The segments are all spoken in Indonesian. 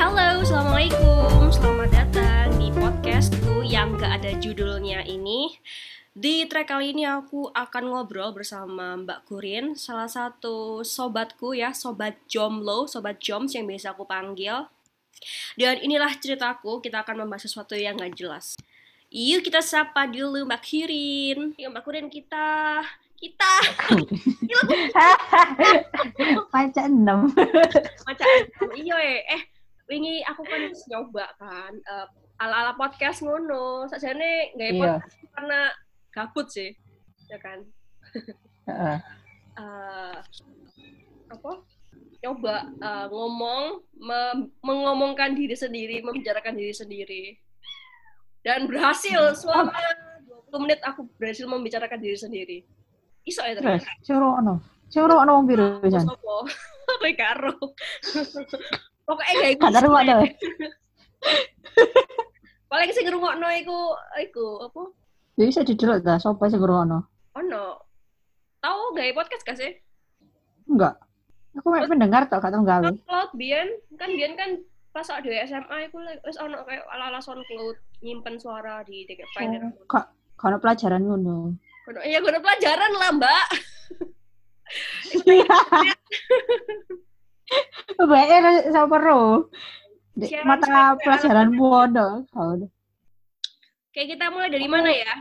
Halo, Assalamualaikum. Selamat datang di podcastku yang gak ada judulnya ini. Di track kali ini aku akan ngobrol bersama Mbak Kurin Salah satu sobatku ya, sobat Jomlo, sobat Joms yang biasa aku panggil. Dan inilah ceritaku, kita akan membahas sesuatu yang gak jelas. Yuk kita sapa dulu Mbak Kurin Yuk Mbak Kurin kita kita. Pacar enam. macam iya eh eh wingi aku kan nyoba kan eh, ala-ala podcast ngono sajane nggak Iya. podcast karena gabut sih ya kan Heeh. Eh, apa coba eh, ngomong me- mengomongkan diri sendiri membicarakan diri sendiri dan berhasil selama 20 menit aku berhasil membicarakan diri sendiri iso ya Terus, suruh ono. Suruh ono wong biru. Sopo? Kowe karo. Pokoknya gak iku. Kadar wae deh. Paling sing ngrungokno iku iku apa? Ya bisa didelok ta sapa sing ono. Ono. Tahu gawe podcast gak sih? Enggak. Aku mek pendengar tok gak tau gawe. SoundCloud biyen kan biyen kan pas awake dhewe SMA like, wis ono kayak ala-ala SoundCloud nyimpen suara di tiket file. Kok kono pelajaran ngono. Iya kono pelajaran lah, Mbak. Sapa ro. Di Siaran mata pelajaran ono. Oh. Kayak kita mulai dari mana ya?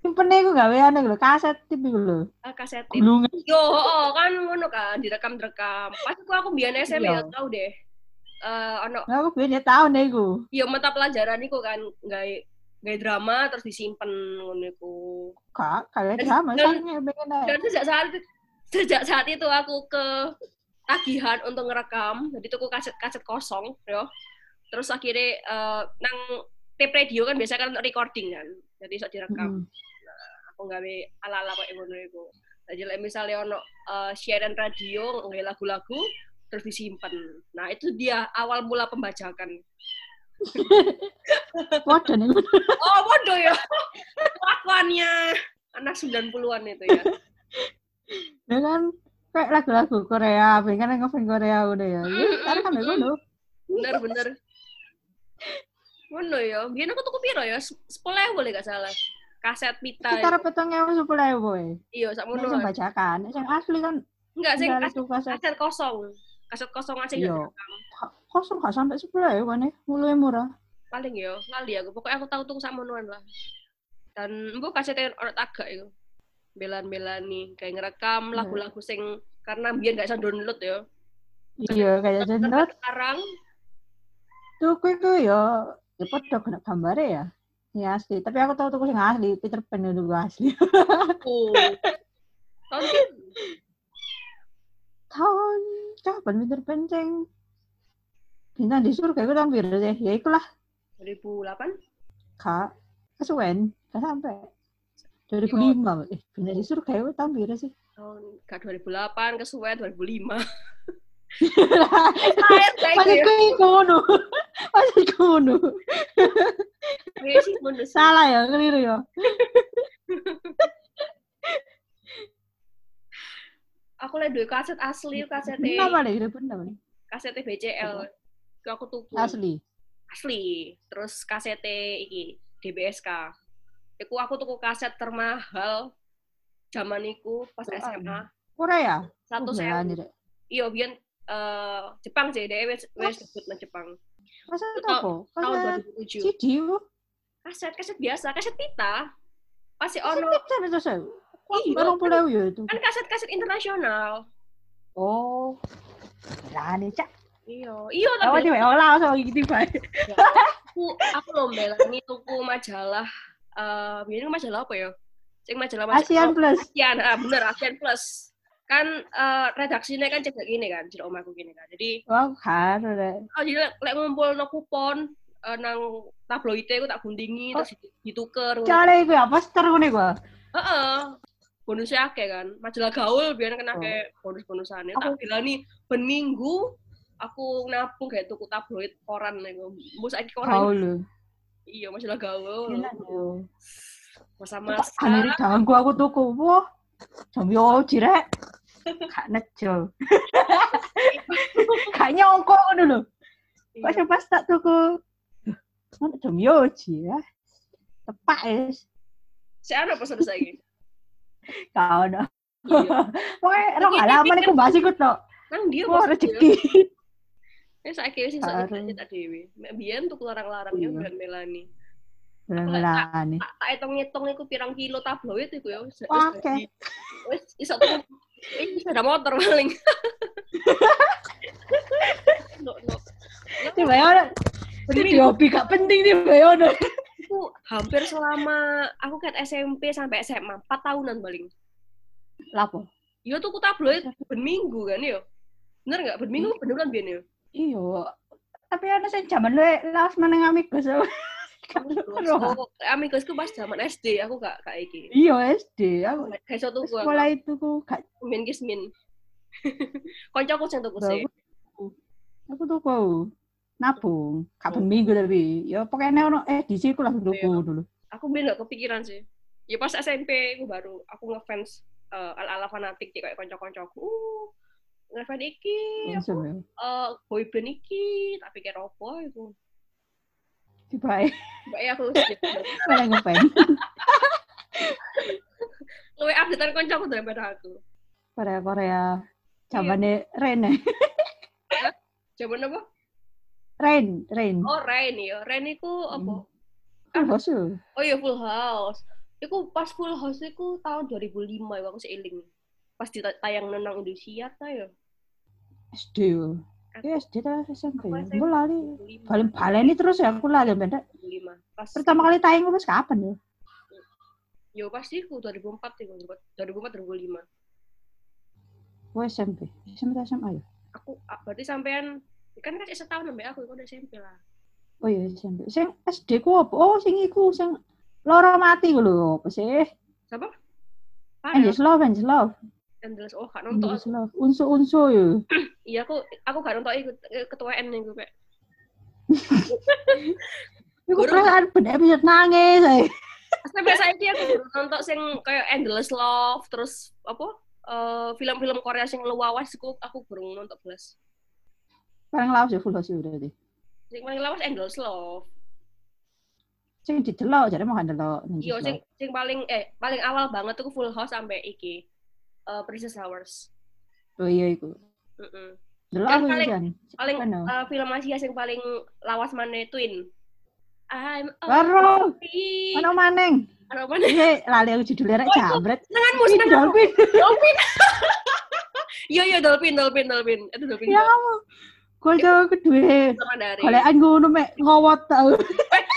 Simpene iku gaweane lho, kaset tip iku lho. Ah, kaset. Gulungan. Yo, oh, kan ngono kan direkam-direkam. Pas aku aku biyen SMA ya tau deh. Eh ono Lah aku biyen ya tau nih iku. ya mata pelajaran iku kan gawe gawe drama terus disimpen ngono iku. Kak, Dan- drama dan- soalnya pengen. Dan sejak saat itu, sejak saat itu aku ke tagihan untuk ngerekam. Jadi tuku kaset-kaset kosong, yo. Terus akhirnya eh, nang tape radio kan biasa kan untuk recording kan. Jadi sok direkam. Hmm. Aku gawe ala-ala kayak ngono iku. Jadi like, misalnya ono eh, siaran radio gawe lagu-lagu terus disimpen. Nah, itu dia awal mula pembajakan. Waduh nih. Oh, bodoh ya. Kelakuannya anak 90-an itu ya. Ya kan kayak lagu-lagu Korea, pengen ngefans Korea udah ya. Ya, sekarang kan ngono. Bener, bener. Ngono ya. Biyen aku tuku piro ya? 10.000 boleh gak salah. Kaset pita. Sekitar petang ewu sepuluh ewu. Iya, sak ngono. sing bacakan, nek sing asli kan Enggak sih, kaset, kaset. kaset kosong. Kaset kosong aja Iya. Kosong gak sampai sepuluh ewu kan ya, mulai murah. Paling ya, lali aku. Pokoknya aku tahu tuku sak monoan lah. Dan mbok kasetnya orang tagak itu. Belan-belan nih, kayak ngerekam Iya. lagu-lagu sing karena biyen gak bisa download ya. Iya, kayak jendot. sekarang Tuh kue tuh ya, ya pada kena gambarnya ya. Ya asli, tapi aku tahu tuh sing asli, Peter Pan juga asli. oh. Tahun tahun kapan Peter Pan sing bintang di surga itu tahun biru deh. Ya ikulah 2008 kak, kesuwen, gak sampai. 2005, eh bintang di surga itu tahun biru sih. tahun gak 2008 kesuwen 2005 Lahir kayak Masih kuno, masih kuno. Iya bener. Salah ya, keliru ya. Aku lihat dua kaset asli, kaset Kenapa deh, itu benar. kaset BCL. Itu aku tuku Asli. asli. Terus kaset iki DBSK. Iku aku tuku kaset termahal zaman iku pas SMA. Satu Oh, sewu. berani, Dek. Iya, biyen eh, Jepang sih, dia wes wes debut nang Jepang. Itu apa? Tahun Kaset 2007. CD. Kaset kaset biasa, kaset pita. Pasti Kaset ono pizza itu saya. Iya, pulau ya itu. kan kaset-kaset internasional. Oh. Berani, Cak. Iya, iya tapi sih, olah, so gitu, Pak. aku aku lomba ini tuku majalah eh biasanya majalah apa ya? Sing majalah majalah Asian Plus. Asian, ah, bener Asian Plus. Kan eh, redaksinya kan cek gini kan, jadi omaku gini kan. Jadi Wow, kan, oh, jadi lek ngumpul no kupon eh, nang tabloide aku tak guntingi Oh. terus dituker. Cara itu ya, poster ini gua. Heeh. Bonusnya akeh kan. Majalah gaul biar kena Oh. kayak bonus-bonusannya. Aku- Tak bilani ben minggu aku nabung kayak tuku tabloid koran nih. Mbok saiki koran Kau lu. Iya majalah gaul. Yo. Masa-masa Amerika gua aku tuku. Wah. Jam yo jirek. Gak nejo. Gak nyongko lho. Kok pas tak tuku. Ono jam yoji ya. Tepak wis. Si ana pesan saiki. Kau. Iya. Pokoknya Iki- halaman iku bahas iku tok. Nang dia pesan rezeki. Ya saiki wis iso Baru. cetak dhewe. Mek biyen tuku larang-larang ya Iya. brand Melani. Beneran. Tak hitung-hitung iku pirang kilo tabloid iku ya. dadi- Wis iso tuku ini sepeda motor paling. no, no. Ya ono. Ini hobi gak penting nih Yono. aku hampir selama aku kan SMP sampai SMA 4 tahunan paling. Lapo? Yo tuku tabloid ben minggu kan yo. Bener nggak? Ben minggu ben bulan biyen yo. Iya. Tapi ana sing jaman lu lawas meneng amigos. Oh, amigos ku pas zaman SD aku gak gak iki. Iya SD. Aku iso tuku aku. sekolah itu ku gak min kismin. Koncoku sing tuku sih. aku tuh kau nabung kapan minggu tapi ya pokoknya ono edisi aku langsung tuku Iya. dulu Aku biyen gak kepikiran sih. Ya pas SMP aku baru aku ngefans eh, ala-ala fanatik kayak konco-koncoku. Uh, ngefans iki ya eh boyband iki tak pikir apa itu. tiba Mbak aku mana ngefans luwe updatean koncoku daripada aku. Korea Korea zamannya Ren ya. Zaman apa? Ren Ren Oh, Rain ya. Rain iku apa? Full House ya. Oh iya Full House. Iku pas Full House iku tahun 2005 ya aku seiling. Pas ditayang nang Indonesia ta ya. SD ya ya SD ta SMP Aku lali 2005. balen baleni terus ya aku lali benda 2005. Pas pertama kali tayang pas kapan ya Yo pasti iku 2004 iku 2004 2005. oh SMP SMP atau SMA ya Aku ah, berarti sampean kan kan setahun sampai aku iku udah SMP lah. oh iya SMP sing SD ku apa oh sing iku sing loro mati ku lho apa sih Siapa? Angels Love Angels Love Endless. Oh, gak nonton. Angels Love unsu-unsu ya Iya, aku aku gak nonton iku eh, ketua N iku kayak. Iku perasaan benda episode nangis. eh. Sampai saiki aku baru nonton sing kayak Endless Love terus apa? eh, film-film Korea sing luwawas iku aku baru nonton belas. Barang lawas ya full house ya berarti. Sing paling lawas Endless Love. Sing didelok jadi mau delok. ning Iya, sing sing paling eh paling awal banget tuh Full House sampai iki. Eh, Princess Hours. Oh iya iku. Delok Yang aku paling-. Paling eh, film Asia sing paling lawas mana Twin. I'm Karo happy. ono maneng. Ano mana? Iya, lali aku judulnya rek Oh, itu. jambret. Senenganmu, Ini senenganmu. Dolphin. Dolphin. Iya, iya, Dolphin, Dolphin, Dolphin. Itu Dolphin. Ya kamu. Gue coba kedua. Golekan ngono mek ngowot tau.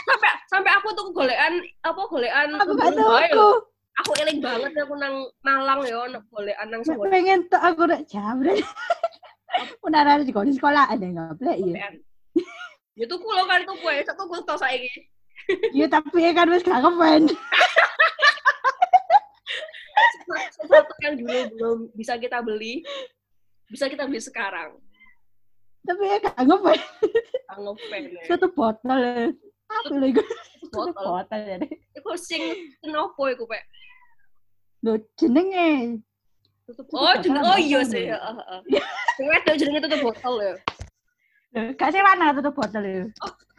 sampai sampai aku tuh golekan apa golekan Aku gak tahu. Aku eling banget aku nang Malang ya ono golekan nang Mek sekolah pengen tuh aku rek jambret. Udah ada di sekolah ada ngoplek ya. golekan ya tuh kulo kan tuh kue satu kulo tau saiki Iya tapi ya kan wis gak ngefans. sesuatu yang dulu belum bisa kita beli bisa kita beli sekarang Tapi ya gak ngefans. anggap fan ya Satu botol ya. Aku lagi satu botol botol ya. itu sing kenopo iku pek Lho jenenge. oh botol jeneng apa oh iya sih ya? heeh heeh sing wedok jenenge tutup botol ya Lho, Gak sih mana tutup botol ya.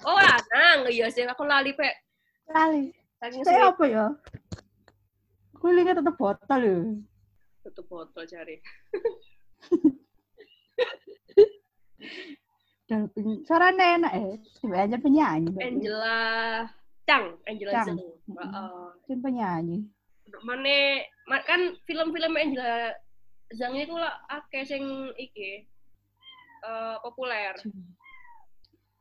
oh lanang iya sih aku lali pek Lali. Saya apa ya? Kulingnya tutup botol ya. tutup botol cari. Suaranya enak ya. Coba aja penyanyi. Angela Chang Angela Chang. Chang heeh Kan penyanyi. mana ma- kan film-film Angela Zhang itu lah akeh sing iki eh populer.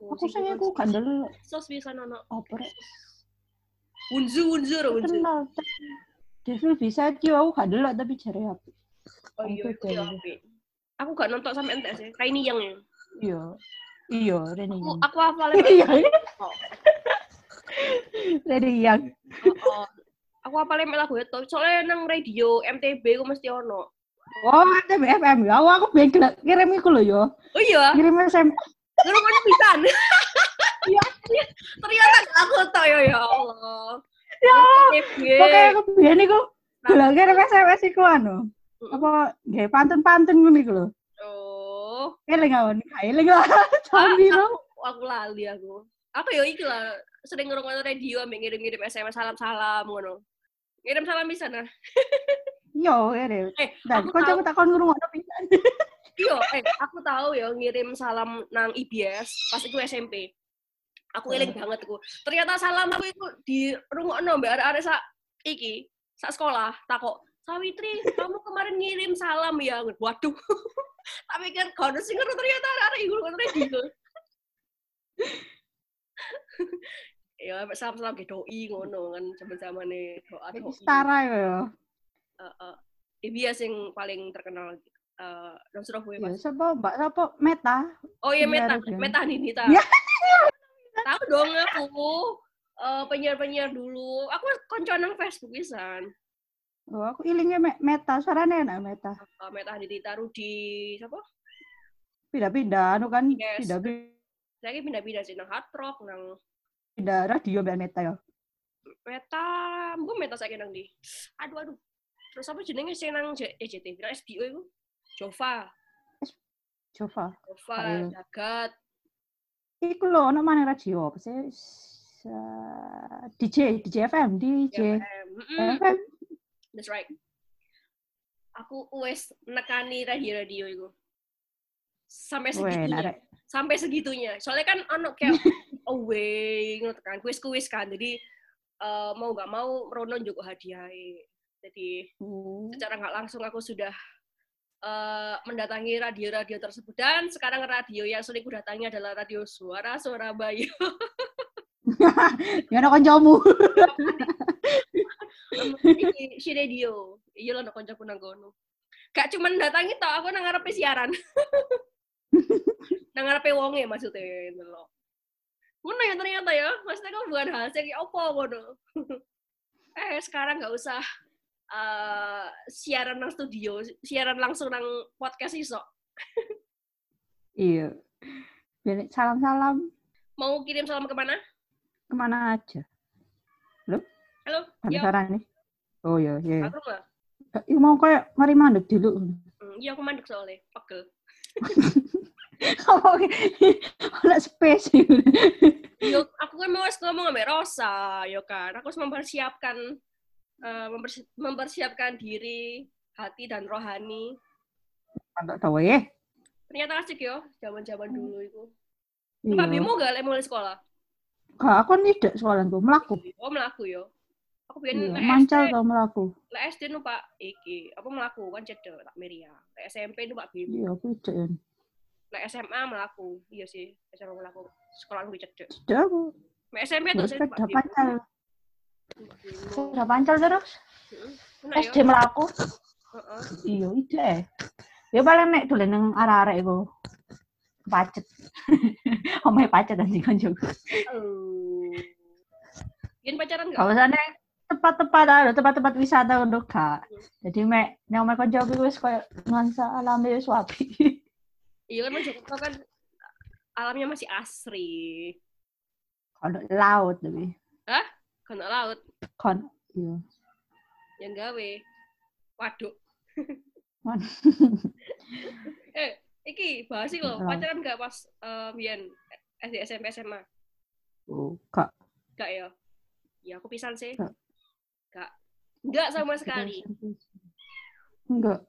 Oh, Aku sayang aku kan dulu sos bisa nono. apa rek? Wunzu wunzu ro wunzu. Kenal. Devil bisa dia aku gak dulu tapi cari apa? Oh iya Aku ya. apik. Aku gak nonton sampe entes ya. Kayak ini yang ya. Iya. Iya, Reni Aku yang. aku hafal Iya. Oh. Reni yang. Oh, Aku hafal mek lagu itu. Soalnya nang radio MTB aku mesti ono. Oh, ada BFM ya. Aku pengen kirim iku lho ya. Oh iya, Kirim SM. lu mana bisa? Iya. Ternyata aku tau ya ya Allah. Ya. MTB. Pokoknya aku biyen iku Gula kirim SMS iku anu. Apa nggih pantun-pantun ngono iku lho. Oh. Eling awan, eling lah. Sambil aku lali aku. Aku ya iki lah sering ngrungokno radio ambek ngirim-ngirim SMS salam-salam ngono. Ngirim salam bisa nah. Yo, ya Eh, Dan aku kok tahu. coba takon ngrungokno pisan. Iya, eh aku tahu ya ngirim salam nang IBS pas itu SMP. Aku eling banget aku. Ternyata salam aku itu di rungokno mbak arek-arek sak iki, sak sekolah takok, "Sawitri, kamu kemarin ngirim salam ya?" Waduh. tak pikir kono sing ternyata arek-arek iku ngono radio. ya salam-salam ke doi ngono kan zaman-zamane doa doi. setara ya. Heeh. IBS yang paling terkenal eh nang Surabaya Ya, Mas. sapa Mbak sapa Meta? Oh iya Iya, Meta, Ruben. Meta Ninita. Ya. Tahu dong aku. eh, penyiar-penyiar dulu. Aku konco nang Facebook pisan. Oh, aku ilingnya Me- Meta, suaranya enak Meta. Eh, Meta Ninita Rudi siapa? Pindah-pindah, anu kan Yes. pindah-pindah Saya pindah-pindah sih nang Hard Rock, nang radio Mbak Meta ya. Meta, mungkin Meta saya nang di. Aduh aduh. Terus apa jenenge sing nang J- eh, JTV, nang SBO itu? Jova. Jova, Ayo. Jagat. Iku lho, ono mana radio apa sih? DJ, DJ FM, DJ FM. FM. That's right. Aku wes nekani radio-radio itu. Sampai segitunya. Sampai segitunya. Soalnya kan ono kayak away ngono kan, kuis-kuis kan. Jadi eh, mau nggak mau Rono juga hadiah. Jadi Oh. secara nggak langsung aku sudah eh, mendatangi radio-radio tersebut dan sekarang radio yang sering aku datangi adalah radio Suara Surabaya. Ya ono kancamu. Iki si radio. Iya lah kancaku nang kono. Gak cuman datangi tok, aku nang ngarepe siaran. nang ngarepe wonge maksudnya gitu Ngono ya ternyata ya, maksudnya kan bukan hasil kayak apa ngono. eh sekarang nggak usah eh, siaran nang studio, siaran langsung nang podcast iso. Iya. Salam-salam Mau kirim salam ke mana? ke mana aja. Halo, Ada iya, saran nih. Oh iya, iya. aku nggak. Iku mau kayak mari mandek dulu. Hmm, Iya aku mandek soalnya, pegel. Kamu ada space. Yo, aku kan mau ngomong sama Rosa, yo kan. Aku harus mempersiapkan eh, mempersi- mempersiapkan diri, hati dan rohani. Enggak tahu ya. Ternyata asik yo, zaman-zaman dulu itu. Iya. Mbak Bimo gak lek mulai sekolah? Kak, aku tidak soalan tuh melaku. Oh, melaku yo. Aku pengen Iya, mancal tau melaku. lek SD nu Pak iki, apa melaku kan cedek tak Miriam. Lek SMP nu Pak Bimo. Iya, aku tidak ya. Lek SMA melaku. Iya sih, SMA melaku. Sekolah lu cedek. Aku. Lek SMP tuh saya udah pancal. Udah pancal terus. SD melaku. Heeh. Iya, ide. Ya paling nek dolen nang arek-arek iku. Pacet. Omahe pacet anjing. Oh. Yen pacaran gak? Kalau sana tempat-tempat ada tempat-tempat wisata untuk kak. Jadi mek nek omahe kanca iku wis koyo nuansa alami wis wapi. Iya kan Mojokerto kan alamnya masih asri. Ono laut lebih. Kono laut Kon iya. yang gawe. Waduk. Eh, iki bahas Laut. pacaran gak pas eh biyen SD SMP SMA? Oh, kak. Gak ya? Ya aku pisan sih. Gak. Gak. Enggak sama sekali. Enggak.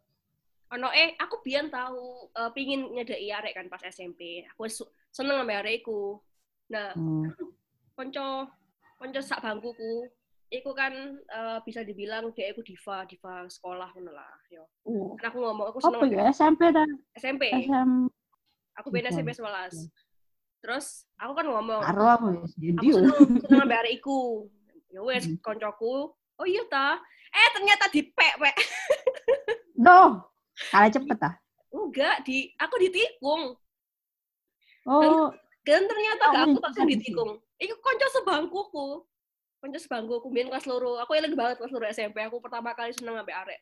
Ono eh aku biyen tahu eh, pingin nyedeki arek kan pas SMP. Aku seneng sama arekku. Nah, Hmm. konco konco sak bangkuku iku kan eh, bisa dibilang dia iku diva diva sekolah ngono lah yo Oh. kan aku ngomong aku seneng ya SMP dan SMP SM aku beda. SMP 11 terus aku kan ngomong karo aku ya. Aku seneng seneng ambek arek iku ya wes Hmm. koncoku oh iya ta eh ternyata dipek pek No. Kalah cepet ah. enggak di aku ditikung Oh, dan ternyata Oh, gak aku tak iya. ditikung iku konco sebangkuku konco sebangkuku biyen kelas loro aku eling banget kelas loro SMP aku pertama kali seneng ambek arek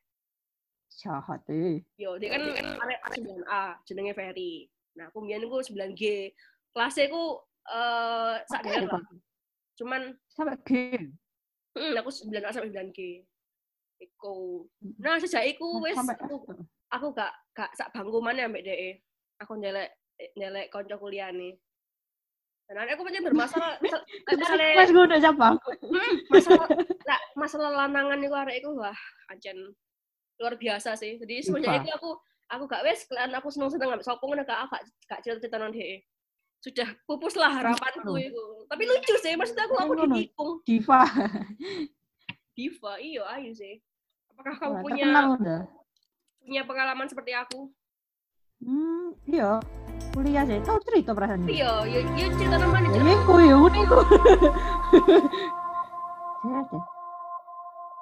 jahat eh. Yo, dia kan arek 9A, jenenge Ferry. Nah, aku mbiyen iku 9G. Kelasnya ku eh sak daerah. Pak. Cuman Sampai game. hmm, aku 9A sampai 9G. Iku. Nah, sejak iku wis Sampai aku, gak gak sak bangku mana ambek dhek. Aku ndelek ndelek kanca kuliahane. Dan aku punya bermasalah misalnya Mas gue udah siapa? Hmm, masalah lah, masalah lanangan itu arek itu wah ancen luar biasa sih. Jadi Diva. itu aku aku gak wes kalian aku seneng seneng nggak sopo ngono gak gak gak cerita cerita nang DE. Sudah pupus lah harapanku itu. Tapi lucu sih, maksudnya aku aku ditikung Diva. diva, iya ayo sih. Apakah kamu punya udah. Punya pengalaman seperti aku? Hmm, iya. Kuliah sih. Tahu cerita perasaan ini. Iya, ya, ya cerita nama nih. Ya iku ya